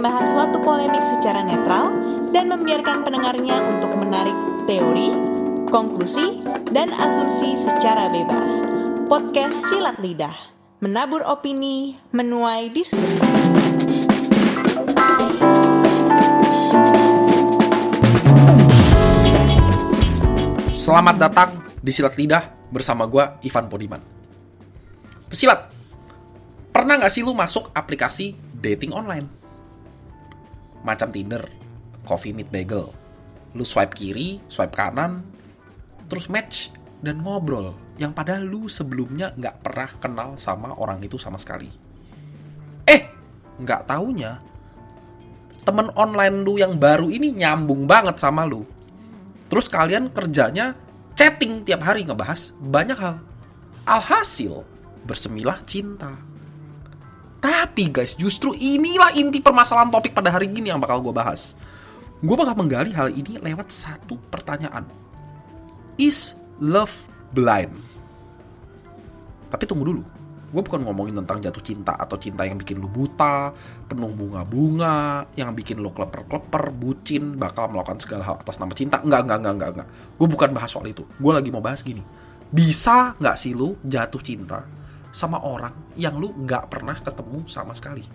membahas suatu polemik secara netral dan membiarkan pendengarnya untuk menarik teori, konklusi, dan asumsi secara bebas. Podcast Silat Lidah, menabur opini, menuai diskusi. Selamat datang di Silat Lidah bersama gue Ivan Podiman. Pesilat, pernah nggak sih lu masuk aplikasi dating online? Macam Tinder, Coffee Meet Bagel. Lu swipe kiri, swipe kanan, terus match dan ngobrol. Yang padahal lu sebelumnya nggak pernah kenal sama orang itu sama sekali. Eh, nggak taunya temen online lu yang baru ini nyambung banget sama lu. Terus kalian kerjanya chatting tiap hari ngebahas banyak hal. Alhasil, bersemilah cinta. Tapi guys, justru inilah inti permasalahan topik pada hari ini yang bakal gue bahas. Gue bakal menggali hal ini lewat satu pertanyaan. Is love blind? Tapi tunggu dulu. Gue bukan ngomongin tentang jatuh cinta atau cinta yang bikin lu buta, penuh bunga-bunga, yang bikin lu kleper-kleper, bucin, bakal melakukan segala hal atas nama cinta. Enggak, enggak, enggak, enggak, enggak. Gue bukan bahas soal itu. Gue lagi mau bahas gini. Bisa nggak sih lu jatuh cinta sama orang yang lu nggak pernah ketemu sama sekali?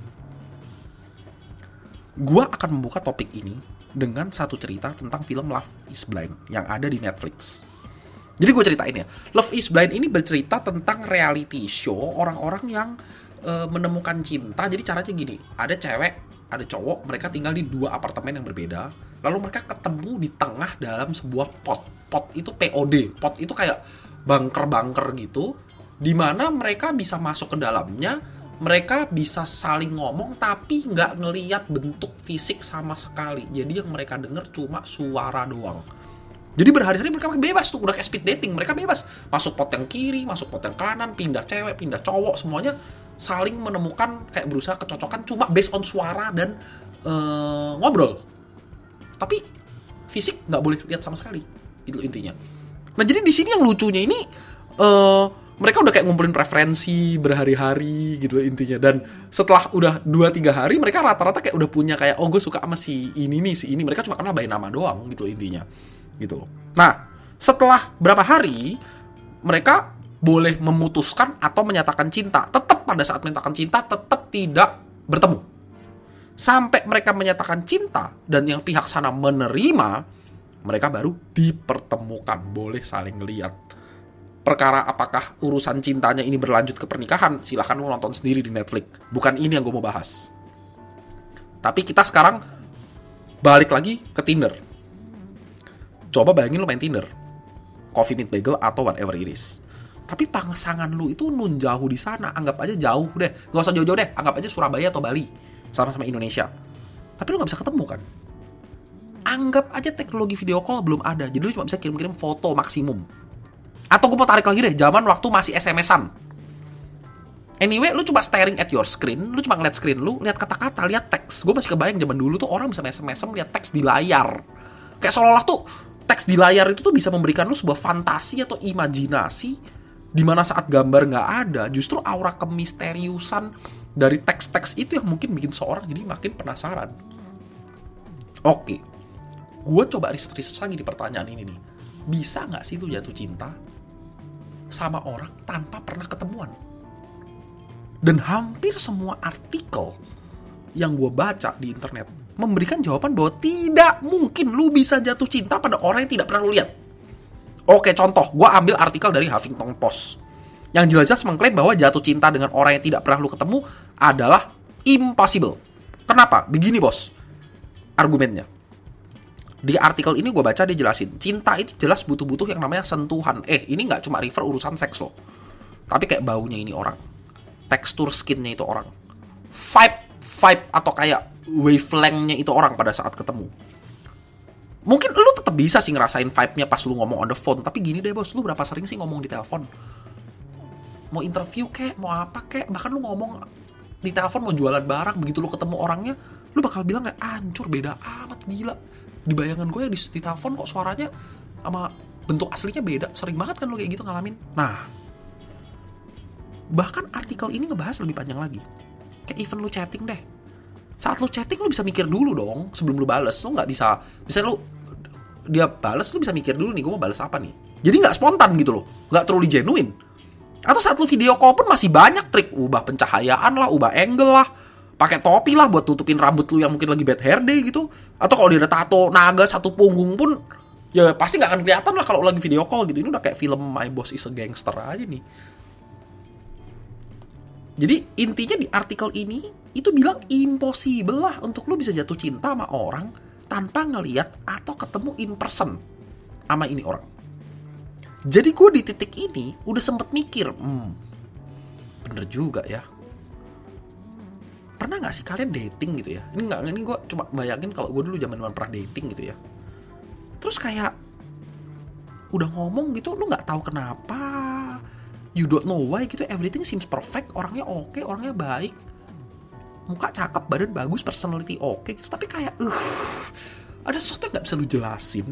Gue akan membuka topik ini dengan satu cerita tentang film Love is Blind yang ada di Netflix. Jadi gue ceritain ya, Love is Blind ini bercerita tentang reality show orang-orang yang e, menemukan cinta. Jadi caranya gini, ada cewek, ada cowok, mereka tinggal di dua apartemen yang berbeda. Lalu mereka ketemu di tengah dalam sebuah pot. Pot itu POD, pot itu kayak bunker-bunker gitu, di mana mereka bisa masuk ke dalamnya, mereka bisa saling ngomong tapi nggak ngeliat bentuk fisik sama sekali. Jadi yang mereka denger cuma suara doang. Jadi berhari-hari mereka bebas tuh, udah kayak speed dating, mereka bebas. Masuk pot yang kiri, masuk pot yang kanan, pindah cewek, pindah cowok, semuanya saling menemukan kayak berusaha kecocokan cuma based on suara dan uh, ngobrol. Tapi fisik nggak boleh lihat sama sekali, itu intinya. Nah jadi di sini yang lucunya ini uh, mereka udah kayak ngumpulin preferensi berhari-hari gitu intinya dan setelah udah 2-3 hari mereka rata-rata kayak udah punya kayak oh gue suka sama si ini nih si ini mereka cuma kenal by nama doang gitu intinya gitu loh. Nah, setelah berapa hari mereka boleh memutuskan atau menyatakan cinta. Tetap pada saat menyatakan cinta tetap tidak bertemu. Sampai mereka menyatakan cinta dan yang pihak sana menerima, mereka baru dipertemukan, boleh saling lihat. Perkara apakah urusan cintanya ini berlanjut ke pernikahan, silahkan lo nonton sendiri di Netflix. Bukan ini yang gue mau bahas. Tapi kita sekarang balik lagi ke Tinder Coba bayangin lu main Tinder, Coffee Meet Bagel atau whatever it is. Tapi pasangan lu itu nun jauh di sana, anggap aja jauh deh, nggak usah jauh-jauh deh, anggap aja Surabaya atau Bali, sama-sama Indonesia. Tapi lu nggak bisa ketemu kan? Anggap aja teknologi video call belum ada, jadi lu cuma bisa kirim-kirim foto maksimum. Atau gue mau tarik lagi deh, zaman waktu masih SMS-an. Anyway, lu cuma staring at your screen, lu cuma ngeliat screen lu, lihat kata-kata, lihat teks. Gue masih kebayang zaman dulu tuh orang bisa SMS-an lihat teks di layar. Kayak seolah-olah tuh teks di layar itu tuh bisa memberikan lu sebuah fantasi atau imajinasi di mana saat gambar nggak ada, justru aura kemisteriusan dari teks-teks itu yang mungkin bikin seorang jadi makin penasaran. Oke, gue coba riset-riset lagi di pertanyaan ini nih. Bisa nggak sih lu jatuh cinta sama orang tanpa pernah ketemuan? Dan hampir semua artikel yang gue baca di internet memberikan jawaban bahwa tidak mungkin lu bisa jatuh cinta pada orang yang tidak pernah lu lihat. Oke, contoh, gue ambil artikel dari Huffington Post yang jelas-jelas mengklaim bahwa jatuh cinta dengan orang yang tidak pernah lu ketemu adalah impossible. Kenapa? Begini bos, argumennya. Di artikel ini gue baca dia jelasin, cinta itu jelas butuh-butuh yang namanya sentuhan. Eh, ini nggak cuma refer urusan seks loh. Tapi kayak baunya ini orang. Tekstur skinnya itu orang. Vibe, vibe atau kayak wavelengthnya itu orang pada saat ketemu. Mungkin lu tetap bisa sih ngerasain vibe-nya pas lu ngomong on the phone, tapi gini deh bos, lu berapa sering sih ngomong di telepon? Mau interview kek, mau apa kek, bahkan lu ngomong di telepon mau jualan barang, begitu lu ketemu orangnya, lu bakal bilang kayak ancur beda amat gila. Di bayangan gue ya di, di telepon kok suaranya sama bentuk aslinya beda. Sering banget kan lu kayak gitu ngalamin. Nah, bahkan artikel ini ngebahas lebih panjang lagi. Kayak even lu chatting deh. Saat lu chatting lu bisa mikir dulu dong sebelum lu bales. Lu nggak bisa bisa lu dia bales lu bisa mikir dulu nih gue mau bales apa nih? Jadi nggak spontan gitu loh. Nggak terlalu genuine. Atau saat lu video call pun masih banyak trik. Ubah pencahayaan lah ubah angle lah pakai topi lah buat tutupin rambut lu yang mungkin lagi bad hair day gitu atau kalau dia ada tato naga satu punggung pun ya pasti nggak akan kelihatan lah kalau lagi video call gitu ini udah kayak film My Boss is a Gangster aja nih jadi intinya di artikel ini itu bilang impossible lah untuk lu bisa jatuh cinta sama orang tanpa ngeliat atau ketemu in person sama ini orang. Jadi gue di titik ini udah sempet mikir, hmm, bener juga ya. Pernah nggak sih kalian dating gitu ya? Ini nggak, ini gue cuma bayangin kalau gue dulu zaman pernah dating gitu ya. Terus kayak udah ngomong gitu, lu nggak tahu kenapa, you don't know why gitu, everything seems perfect, orangnya oke, okay, orangnya baik, muka cakep, badan bagus, personality oke okay, gitu, tapi kayak, uh, ada sesuatu yang nggak bisa lu jelasin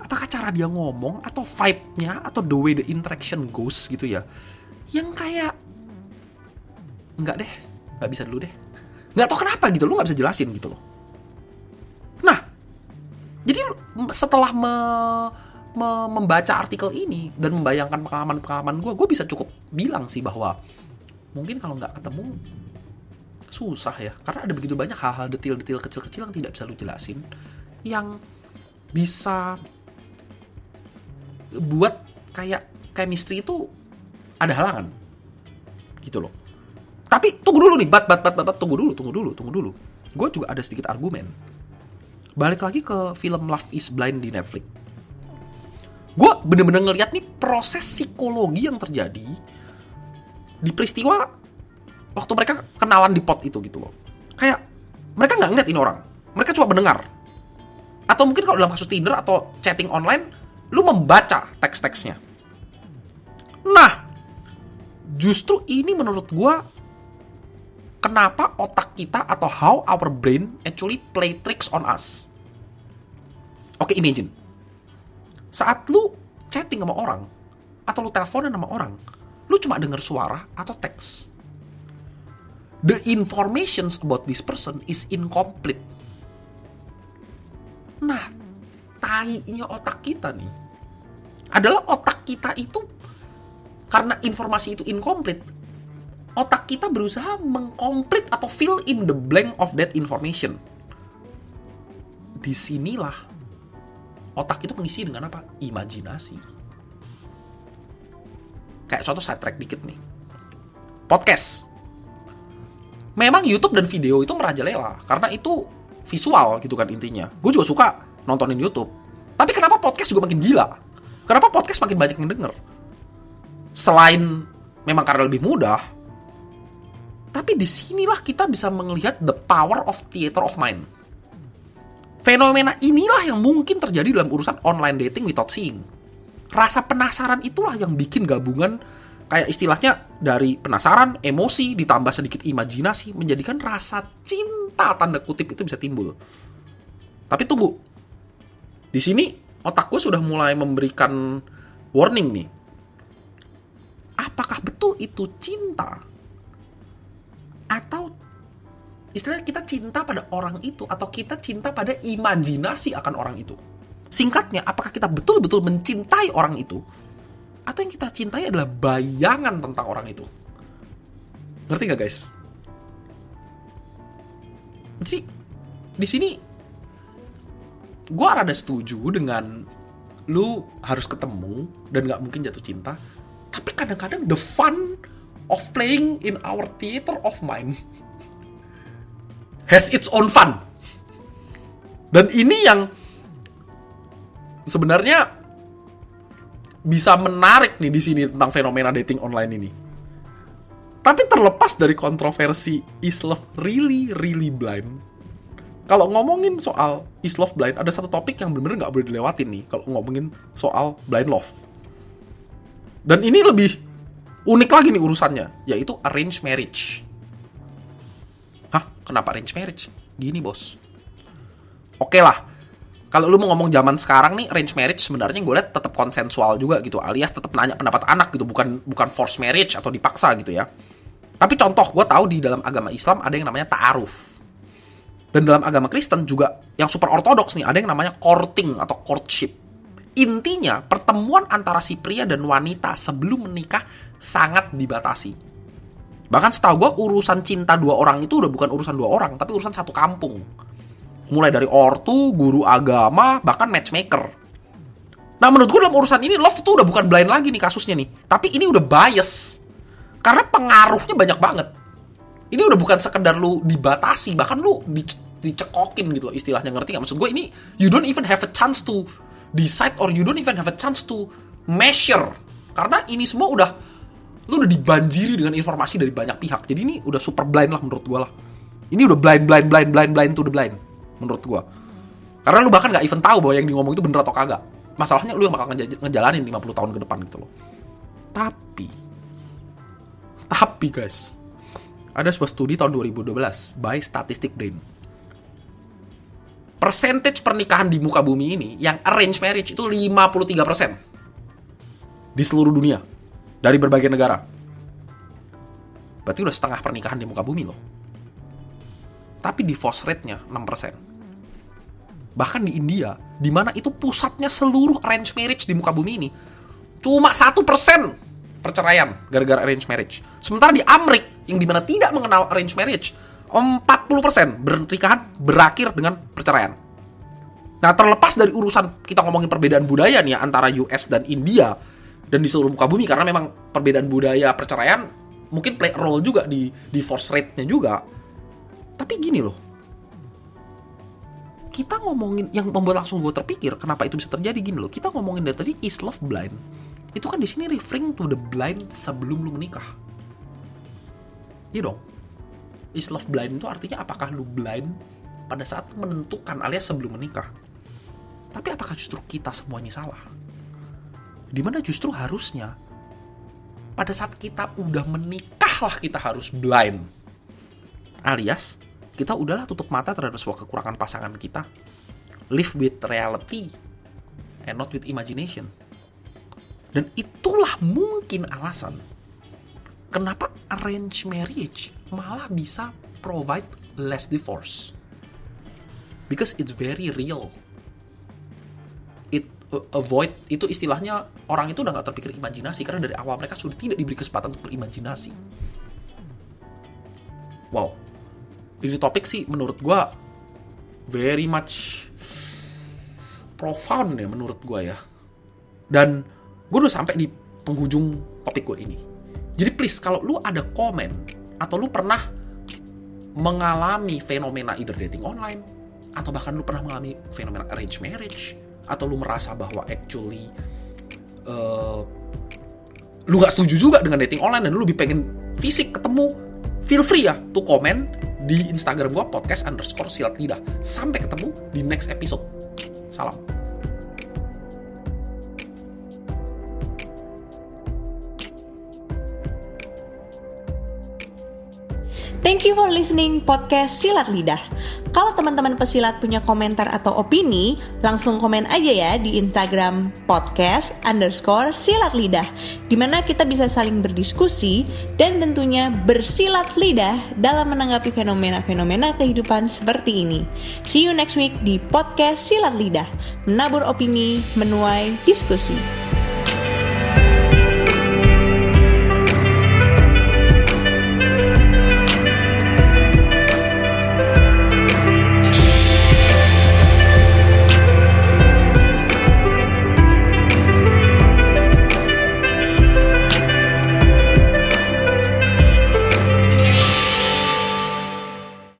apakah cara dia ngomong atau vibe-nya atau the way the interaction goes gitu ya yang kayak nggak deh nggak bisa dulu deh. Nggak tau kenapa gitu lu nggak bisa jelasin gitu loh. Nah jadi setelah me, me, membaca artikel ini dan membayangkan pengalaman-pengalaman gue gue bisa cukup bilang sih bahwa mungkin kalau nggak ketemu susah ya. Karena ada begitu banyak hal-hal detil-detil kecil-kecil yang tidak bisa lu jelasin yang bisa buat kayak chemistry itu ada halangan gitu loh tapi tunggu dulu nih bat bat bat bat, bat tunggu dulu tunggu dulu tunggu dulu. Gue juga ada sedikit argumen. Balik lagi ke film Love is Blind di Netflix. Gue bener-bener ngeliat nih proses psikologi yang terjadi di peristiwa waktu mereka kenalan di pot itu gitu loh. Kayak mereka nggak ngeliat ini orang. Mereka cuma mendengar. Atau mungkin kalau dalam kasus Tinder atau chatting online lu membaca teks-teksnya. Nah, justru ini menurut gue kenapa otak kita atau how our brain actually play tricks on us. Oke, okay, imagine. Saat lu chatting sama orang, atau lu teleponan sama orang, lu cuma denger suara atau teks. The informations about this person is incomplete. Nah, tainya otak kita nih, adalah otak kita itu karena informasi itu incomplete otak kita berusaha mengkomplit atau fill in the blank of that information. Di sinilah otak itu mengisi dengan apa? Imajinasi. Kayak contoh saya track dikit nih. Podcast. Memang YouTube dan video itu merajalela karena itu visual gitu kan intinya. Gue juga suka nontonin YouTube. Tapi kenapa podcast juga makin gila? Kenapa podcast makin banyak yang denger? Selain memang karena lebih mudah, tapi di sinilah kita bisa melihat the power of theater of mind. Fenomena inilah yang mungkin terjadi dalam urusan online dating without seeing. Rasa penasaran itulah yang bikin gabungan kayak istilahnya dari penasaran, emosi, ditambah sedikit imajinasi, menjadikan rasa cinta tanda kutip itu bisa timbul. Tapi tunggu, di sini otak gue sudah mulai memberikan warning nih. Apakah betul itu cinta? Atau istilahnya kita cinta pada orang itu atau kita cinta pada imajinasi akan orang itu? Singkatnya, apakah kita betul-betul mencintai orang itu? Atau yang kita cintai adalah bayangan tentang orang itu? Ngerti gak guys? Jadi, di sini gue rada setuju dengan lu harus ketemu dan nggak mungkin jatuh cinta tapi kadang-kadang the fun of playing in our theater of mind has its own fun dan ini yang sebenarnya bisa menarik nih di sini tentang fenomena dating online ini tapi terlepas dari kontroversi is love really really blind kalau ngomongin soal is love blind, ada satu topik yang benar-benar nggak boleh dilewatin nih kalau ngomongin soal blind love. Dan ini lebih unik lagi nih urusannya, yaitu arranged marriage. Hah? Kenapa arranged marriage? Gini bos. Oke lah, kalau lu mau ngomong zaman sekarang nih arranged marriage sebenarnya gue lihat tetap konsensual juga gitu alias tetap nanya pendapat anak gitu bukan bukan forced marriage atau dipaksa gitu ya Tapi contoh, gue tahu di dalam agama Islam ada yang namanya ta'aruf. Dan dalam agama Kristen juga yang super ortodoks nih, ada yang namanya courting atau courtship. Intinya, pertemuan antara si pria dan wanita sebelum menikah sangat dibatasi. Bahkan setahu gue urusan cinta dua orang itu udah bukan urusan dua orang, tapi urusan satu kampung. Mulai dari ortu, guru agama, bahkan matchmaker. Nah menurut gue dalam urusan ini love tuh udah bukan blind lagi nih kasusnya nih. Tapi ini udah bias. Karena pengaruhnya banyak banget. Ini udah bukan sekedar lu dibatasi, bahkan lu dicekokin gitu loh istilahnya ngerti gak? Maksud gue ini you don't even have a chance to decide or you don't even have a chance to measure. Karena ini semua udah lu udah dibanjiri dengan informasi dari banyak pihak. Jadi ini udah super blind lah menurut gue lah. Ini udah blind, blind, blind, blind, blind to the blind menurut gue. Karena lu bahkan gak even tahu bahwa yang di ngomong itu bener atau kagak. Masalahnya lu yang bakal ngejalanin 50 tahun ke depan gitu loh. Tapi, tapi guys, ada sebuah studi tahun 2012 by Statistic Brain. Percentage pernikahan di muka bumi ini yang arrange marriage itu 53% di seluruh dunia dari berbagai negara. Berarti udah setengah pernikahan di muka bumi loh. Tapi divorce rate-nya 6%. Bahkan di India, di mana itu pusatnya seluruh arrange marriage di muka bumi ini, cuma 1% perceraian gara-gara arrange marriage. Sementara di Amerika yang di mana tidak mengenal arrange marriage, 40% pernikahan berakhir dengan perceraian. Nah, terlepas dari urusan kita ngomongin perbedaan budaya nih ya, antara US dan India dan di seluruh muka bumi karena memang perbedaan budaya perceraian mungkin play role juga di divorce rate-nya juga. Tapi gini loh. Kita ngomongin yang membuat langsung gue terpikir kenapa itu bisa terjadi gini loh. Kita ngomongin dari tadi is love blind itu kan di sini referring to the blind sebelum lu menikah. Iya dong. Is love blind itu artinya apakah lu blind pada saat menentukan alias sebelum menikah. Tapi apakah justru kita semuanya salah? Di mana justru harusnya pada saat kita udah menikah lah kita harus blind. Alias kita udahlah tutup mata terhadap sebuah kekurangan pasangan kita. Live with reality and not with imagination. Dan itulah mungkin alasan kenapa arrange marriage malah bisa provide less divorce. Because it's very real. It uh, avoid itu istilahnya orang itu udah nggak terpikir imajinasi karena dari awal mereka sudah tidak diberi kesempatan untuk berimajinasi. Wow, ini topik sih menurut gue very much profound ya menurut gue ya. Dan gue udah sampai di penghujung topik gue ini. Jadi please kalau lu ada komen atau lu pernah mengalami fenomena either dating online atau bahkan lu pernah mengalami fenomena arranged marriage atau lu merasa bahwa actually uh, lu gak setuju juga dengan dating online dan lu lebih pengen fisik ketemu feel free ya tuh komen di Instagram gue podcast underscore silat lidah sampai ketemu di next episode. Salam Thank you for listening podcast Silat Lidah. Kalau teman-teman pesilat punya komentar atau opini, langsung komen aja ya di Instagram podcast underscore silat lidah, di mana kita bisa saling berdiskusi dan tentunya bersilat lidah dalam menanggapi fenomena-fenomena kehidupan seperti ini. See you next week di podcast Silat Lidah, menabur opini, menuai diskusi.